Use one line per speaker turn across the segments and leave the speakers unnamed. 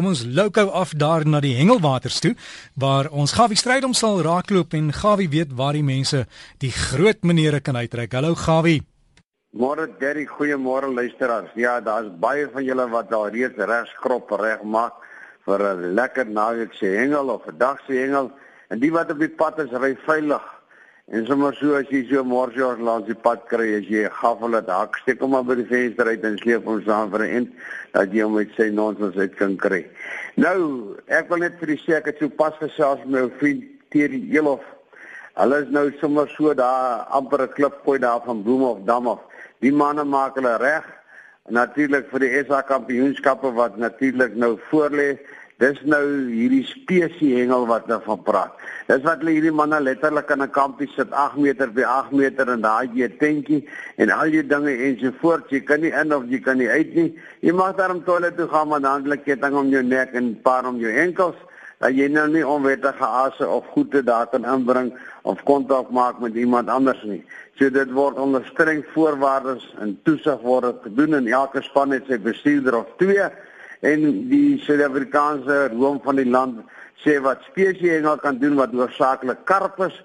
Kom ons lokou af daar na die hengelwaters toe waar ons Gawie Strydom sal raakloop en Gawie weet waar die mense die groot menere kan uittrek. Hallo Gawie.
Môre Derry, goeiemôre luisteraars. Ja, daar's baie van julle wat al reeds regskrop reg maak vir 'n lekker naweek se hengel of 'n dag se hengel en die wat op die pad is, ry veilig. En sommer so as jy so môre langs die pad kry as jy gaffel dit hak steek hom by die venster uit en sleep hom saam vir 'n end dat jy hom met sy nonsens uit kan kry. Nou, ek wil net vir die het so pas gesels met my vriend Thierry Elof. Hulle is nou sommer so daar amper 'n klip gooi daar van Bloem of Dam af. Die manne maak hulle reg. Natuurlik vir die SA kampioenskappe wat natuurlik nou voorlê Dis nou hierdie spesie hengel wat nou van praat. Dis wat hulle hierdie manne letterlik in 'n kampie sit 8 meter by 8 meter en daai jy tentjie en al jou dinge en so voort. Jy kan nie in of jy kan nie uit nie. Jy mag daarom toilet toe gaan maar dan net ketting om jou nek en paar om jou enkels dat jy nou nie onwettige asse of goede daar kan inbring of kontak maak met iemand anders nie. So dit word onder streng voorwaardes en toesig word gedoen en elke span het sy bestuurder of twee en die Suid-Afrikaanse room van die land sê wat spesie hengel kan doen wat hoofsaaklik karpers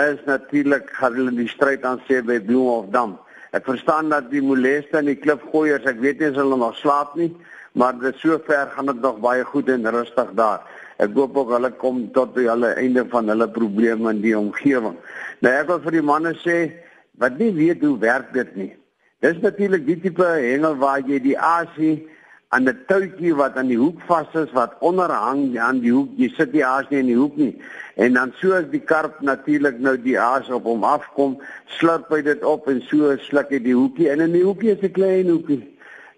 is natuurlik gaan hulle die stryd aan sê by Bloem of Dam. Ek verstaan dat die moleste en die klipgooiers, ek weet nie as hulle nog slaap nie, maar dit sover gaan dit nog baie goed en rustig daar. Ek hoop ook hulle kom tot by hulle einde van hulle probleme in die omgewing. Nou ek wil vir die manne sê wat nie weet hoe werk dit nie. Dis natuurlik die tipe hengel waar jy die asie aan 'n touwtjie wat aan die hoek vas is wat onderhang aan die hoek. Jy sit die aas nie in die hoek nie. En dan so as die karp natuurlik nou die aas op hom afkom, slurp hy dit op en so sluk hy die hoekie en in die hoekie is 'n klein hoekie.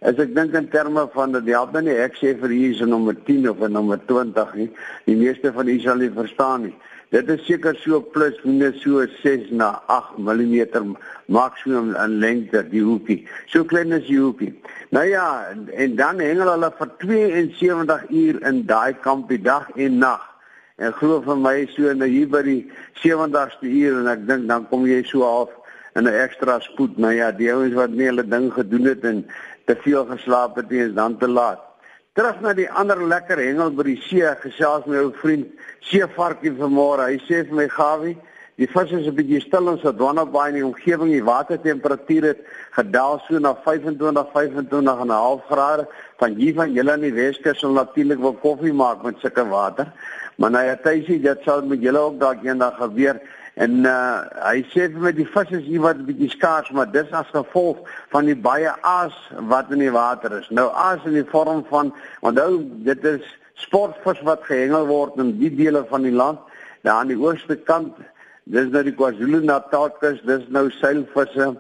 As ek dink in terme van dat help nie ek sê vir hier is 'n nommer 10 of 'n nommer 20 nie. Die meeste van u sal nie verstaan nie. Dit is seker so plus minus so 6 na 8 mm maksimum in lengte die hoekie. So klein is die hoekie. Nou ja, en, en dan hengel hulle vir 72 uur in daai kampie dag en nag. En glo vir my so nou hier by die 70ste uur en ek dink dan kom jy so af in 'n ekstra spoed. Nou ja, die ouens wat nie hulle ding gedoen het en te veel geslaap het, is dan te laat. Terug na die ander lekker hengel by die see, gesels met my ou vriend Seevarkie vanmôre. Hy sê vir my Gawie, die vis is 'n bietjie stil in Sodwana-baai in die omgewing. Die watertemperatuur het gedaal so na 25, 25 en 'n half grade. Van hier van julle in die Weskus sal natuurlik wel koffie maak met sulke water. Maar nou ja, hy sê dit sal met julle ook dalk eendag gebeur. En uh hy sê vir my die vis is hier wat bietjie skaars, maar dis as gevolg van die baie aas wat in die water is. Nou aas in die vorm van onthou dit is sportvis wat gehengel word in die dele van die land. Daar aan die ooste kant, dis nou die KwaZulu-Natal kus, dis nou seilvisse,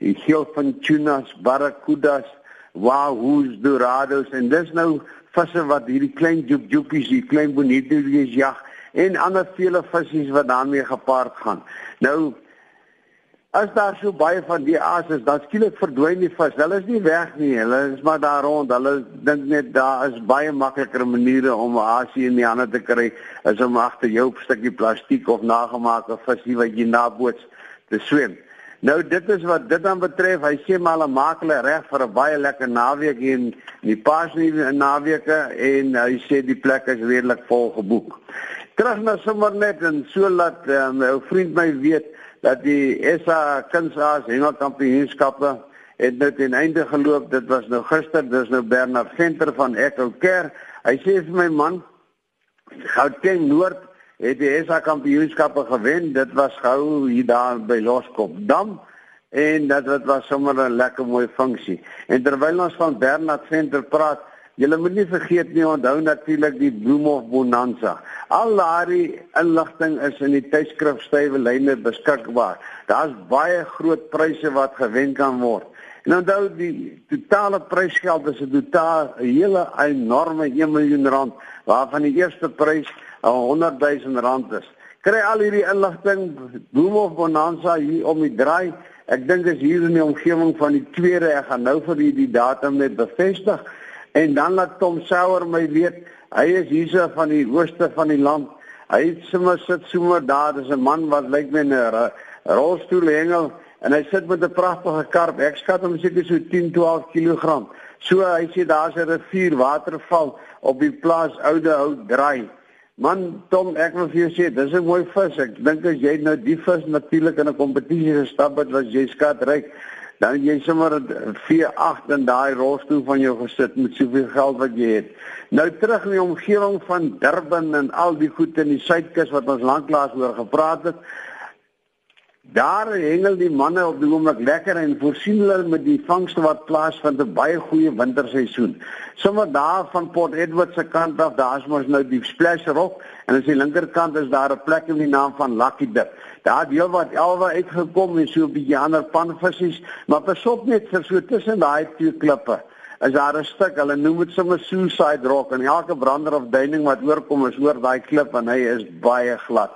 die geel van tunas, barracudas, wahoos, dorados en dis nou visse wat hierdie klein joepjoepies, die klein bonito's jag en ander vele visse wat daarmee gepaard gaan. Nou as daar so baie van die aas is, dan skielik verdwyn die vis. Hulle is nie weg nie. Hulle is maar daar rond. Hulle dink net daar is baie makliker maniere om 'n aasie in die hande te kry as om agter jou 'n stukkie plastiek of nagemaakte visie wat jy naboots te swem. Nou dit is wat dit dan betref. Hy sê maar hulle maak hulle reg vir 'n baie lekker naweek hier in die Paasnuwe naweke en hy sê die plek is redelik vol geboek terug na sommer net en so laat uh, my ou vriend my weet dat die SA Kunsaas Hengelkampioenskappe het nou ten einde geloop. Dit was nou gister, dis nou Bernard Venter van Echo Care. Hy sê vir my man, Gauteng Noord het die SA Kampioenskappe gewen. Dit was gehou hier daar by Loskop Dam en dat dit was sommer 'n lekker mooi funksie. En terwyl ons van Bernard Venter praat, Julle moet nie vergeet nie, onthou natuurlik die Bloemhof Bonanza. Al daardie inligting is in die tydskrif Stywe Lyne beskikbaar. Daar's baie groot pryse wat gewen kan word. En onthou die totale prysgeld is 'n totaal 'n hele enorme 1 miljoen rand, waarvan die eerste prys 100 000 rand is. Kry al hierdie inligting Bloemhof Bonanza hier om die draai. Ek dink dis hier in die omgewing van die tweede. Ek gaan nou vir u die datum net bevestig. En dan laat Tom Sauer my weet, hy is hierse van die ooste van die land. Hy sommer sit sommer daar, dis 'n man wat lyk my 'n rolstoel hengel en hy sit met 'n pragtige karp. Ek skat hom seker so 10, 12 kg. So hy sê daar's 'n rivier waterval op die plaas oude hout draai. Man Tom, ek wil vir jou sê, dis 'n mooi vis. Ek dink as jy nou die vis natuurlik in 'n kompetisie gestap het, was jy skatryk. Dan jy sommer 4-8 in daai rolstoel van jou gesit met soveel geld wat jy het. Nou terug in die omgewing van Durban en al die goed in die Suidkus wat ons lanklaas oor gepraat het. Daar hengel die manne op die oomblik lekker en voorsien hulle met die vangste wat plaasvind 'n baie goeie winterseisoen. Sommige daar van Port Edward se kant af, daar's mos nou die Splash Rock en aan die linkerkant is daar 'n plek met die naam van Lucky Dip. Daar het heel wat elwe uitgekom en so 'n bietjie ander panvissies, maar pasop net vir so tussen daai twee klippe. Is daar 'n stuk, hulle noem dit sommer Suicide Rock en elke brander of duining wat oorkom is oor daai klip en hy is baie glad.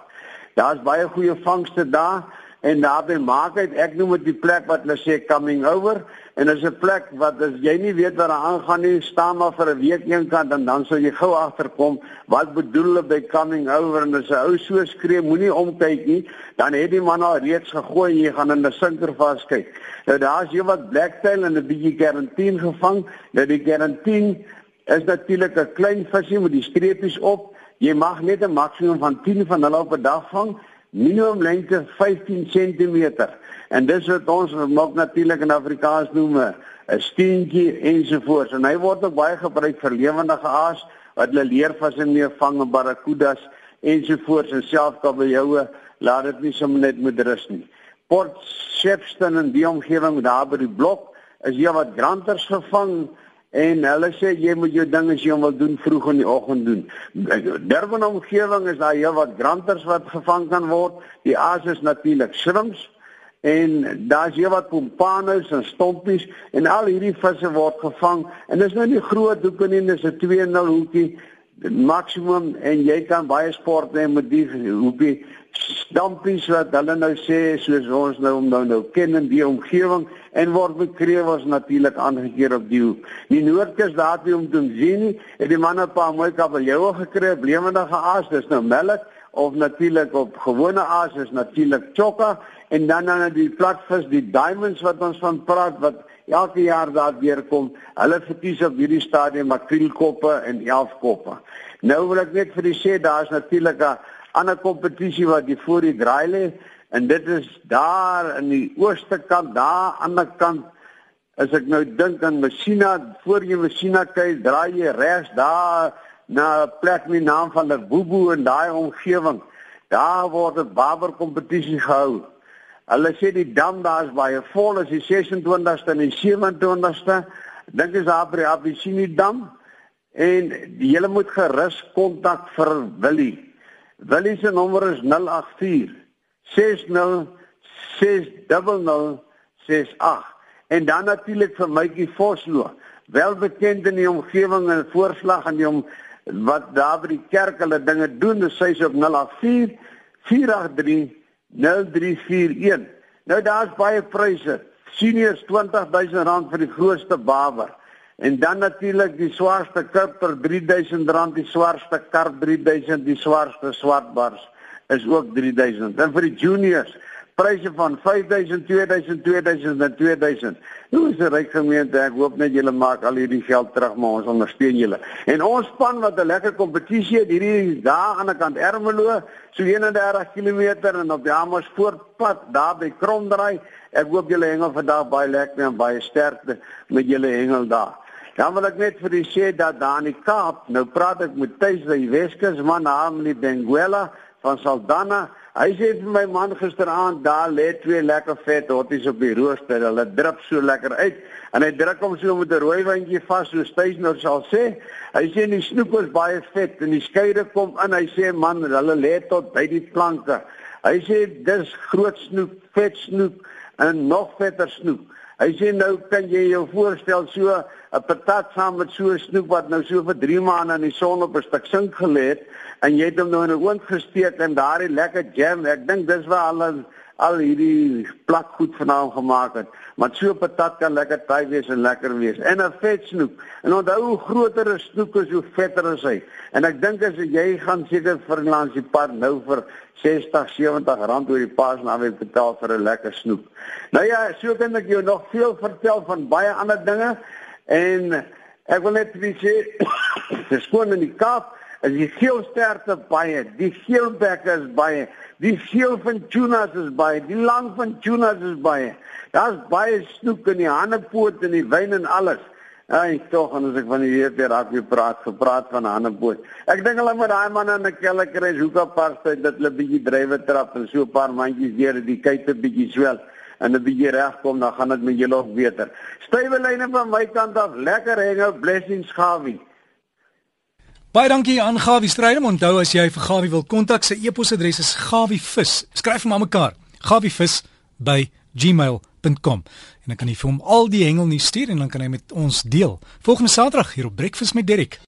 Daar's baie goeie vangste daar en naby maak uit ek noem dit die plek wat hulle sê coming over. En is 'n plek wat as jy nie weet wat daar aangaan nie staan maar vir 'n week een kant en dan sal jy gou agterkom wat bedoel hulle by coming over. En as 'n ou so skree moenie omkyk nie dan het die man al reeds gegooi en jy gaan in 'n sinker vaskyk. Nou daar's jy wat blacktail en 'n bietjie garantien gevang. Nou die garantien is natuurlik 'n klein visie met die streepies op. Jy mag net 'n maksimum van 10 van hulle op 'n dag vang minimum lengte 15 cm en dis wat ons maak natuurlik in Afrikaans noem 'n steentjie ensovoorts en hy word ook baie gebruik vir lewendige aas wat hulle leervisse mee vang en barracudas ensovoorts en self kabeljoue laat dit nie sommer net met rus nie. Port Shepstone en die omgewing daar by die blok is hier wat granters gevang En hulle sê jy moet jou ding as jy wil doen vroeg in die oggend doen. Durban omgewing is daar heel wat granters wat gevang kan word. Die aas is natuurlik shrimps en daar's hier wat pompanos en stompies en al hierdie visse word gevang en dis nou nie groot hoeke nie, dis 'n 2-0 hoekie maksimum en jy kan baie sport hê met die hoekie stompies wat hulle nou sê soos ons nou nou nou ken in die omgewing en word bekree was natuurlik aangekeer op die hoek. Die Noordkus daartoe om te sien nie, het die manne 'n paar mooi kabeljoue gekry, bleemendige aas, dis nou melk of natuurlik op gewone aas is natuurlik chokka en dan dan die platvis, die diamonds wat ons van praat wat elke jaar daar weer kom. Hulle verkies op hierdie stadium makrielkoppe en elfkoppe. Nou wil ek net vir u sê daar's natuurlik 'n ander kompetisie wat die voor die draai lê en dit is daar in die ooste kant daar aan die kant as ek nou dink aan Messina voor jy Messina kyk draai jy regs daar na 'n plek met naam van Lebobo en daai omgewing daar word 'n barber kompetisie gehou hulle sê die dam daar is baie vol as die 26ste en die 27ste dink is daar by die Abisini dam? En jy moet gerus kontak vir Willie. Willie se nommer is 084 60600068 en dan natuurlik vir Mykie Vosloo. Wel bekend in die omgewing en voorslag aan die om wat daar by die kerk hulle dinge doen dis sy op 084 483 0341 nou daar's baie pryse. Seniors R20000 vir die grootste bawer en dan natuurlik die swaarste karp per R3000 die swaarste karp 3000 die swaarste swartbars is ook 3000. En vir die juniors, pryse van 5000, 2000, 2000 en 2000. Nou is 'n ryk gemeente. Ek hoop net julle maak al hierdie geld terug, maar ons ondersteun julle. En ons span wat 'n lekker kompetisie het hierdie daar aan die kant Ermelo, so 31 km en op die Amersfoortpad daar by Kromdraai. Ek hoop julle hengel vandag baie lekker en baie sterkte met julle hengel daar. Dan wil ek net vir u sê dat daar in die Kaap, nou praat ek met Tuis by Weskus man, naamlik Benguela van Saldanha. Hy sê vir my man gisteraand daar lê twee lekker vet hotties op die rooster. Hulle drup so lekker uit en hy druk hom so met 'n rooi wyntjie vas so styf nou sal sê. Hy sê die snoek is baie vet en die skeide kom in. Hy sê man, hulle lê tot by die planke. Hy sê dis groot snoek, vet snoek en nog vetter snoek. Hy sê nou kan jy jou voorstel so 'n patat saam met so 'n snoep wat nou so vir 3 maande in die son op 'n stuk sink gelê het en jy het hom nou in 'n oond gesteek en daardie lekker jam, ek dink dis waar al al hierdie plakgoed vanaand gemaak het. Maar so patat kan lekker taai wees en lekker wees. En 'n vet snoep. En onthou hoe groter 'n snoep is, hoe vetter is hy. En ek dink as jy gaan seker vir langs die pad nou vir 60, 70 rand oor die paas na weer betaal vir 'n lekker snoep. Nou ja, so kan ek jou nog veel vertel van baie ander dinge en ek wil net sê Dis skoon in die Kaap is die geelsterte baie, die geelbekke is baie, die geel van tunas is baie, die lang van tunas is baie. Daar's baie snoek in die handepoot en die wyn en alles. Ai, tog en as ek van die weer weer raak weer praat, gepraat van handepoot. Ek dink hulle moet daai man in 'n kelle kry, hoeka pas tyd dat hulle bietjie drywe trap en so 'n paar mandjies deur die kuite bietjie swel en 'n bietjie regkom, dan gaan dit met julle ook beter. Stywe lyne van my kant af, lekker hengel, blessings Gawie.
Baie dankie aan Gawie Strydom. Onthou as jy vir Gawie wil kontak, sy e-posadres is gawievis. Skryf hom aan mekaar. gawievis@gmail.com. En dan kan jy vir hom al die hengelnuus stuur en dan kan hy met ons deel. Volgende Saterdag hier op Breakfast met Derek.